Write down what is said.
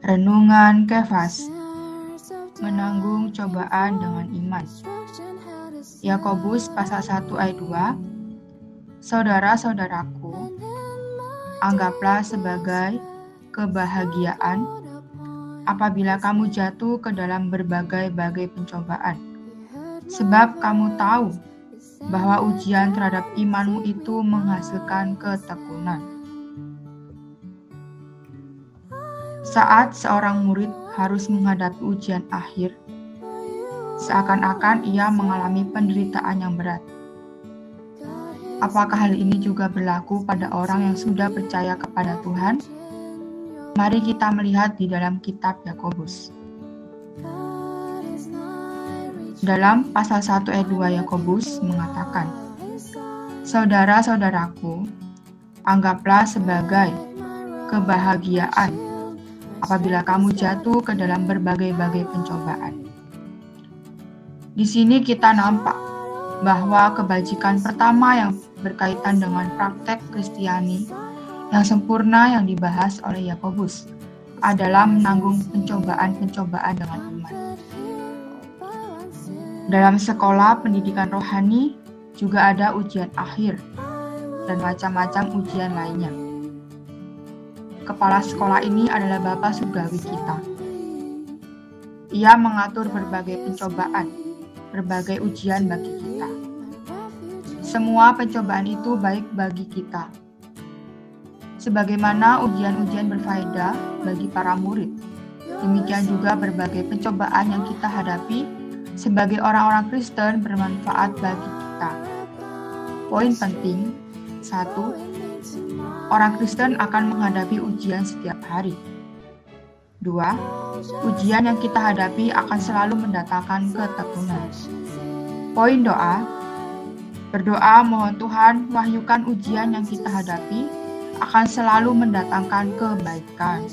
Renungan Kefas Menanggung cobaan dengan iman. Yakobus pasal 1 ayat 2 Saudara-saudaraku Anggaplah sebagai kebahagiaan apabila kamu jatuh ke dalam berbagai-bagai pencobaan. Sebab kamu tahu bahwa ujian terhadap imanmu itu menghasilkan ketekunan. Saat seorang murid harus menghadapi ujian akhir, seakan-akan ia mengalami penderitaan yang berat. Apakah hal ini juga berlaku pada orang yang sudah percaya kepada Tuhan? Mari kita melihat di dalam kitab Yakobus. Dalam pasal 1 ayat 2 Yakobus mengatakan, Saudara-saudaraku, anggaplah sebagai kebahagiaan apabila kamu jatuh ke dalam berbagai-bagai pencobaan. Di sini kita nampak bahwa kebajikan pertama yang berkaitan dengan praktek Kristiani yang sempurna yang dibahas oleh Yakobus adalah menanggung pencobaan-pencobaan dengan iman. Dalam sekolah pendidikan rohani juga ada ujian akhir dan macam-macam ujian lainnya. Kepala sekolah ini adalah Bapak Surgawi kita. Ia mengatur berbagai pencobaan, berbagai ujian bagi kita. Semua pencobaan itu baik bagi kita. Sebagaimana ujian-ujian berfaedah bagi para murid, demikian juga berbagai pencobaan yang kita hadapi sebagai orang-orang Kristen bermanfaat bagi kita. Poin penting, satu, orang Kristen akan menghadapi ujian setiap hari. Dua, ujian yang kita hadapi akan selalu mendatangkan ketekunan. Poin doa, berdoa mohon Tuhan wahyukan ujian yang kita hadapi akan selalu mendatangkan kebaikan.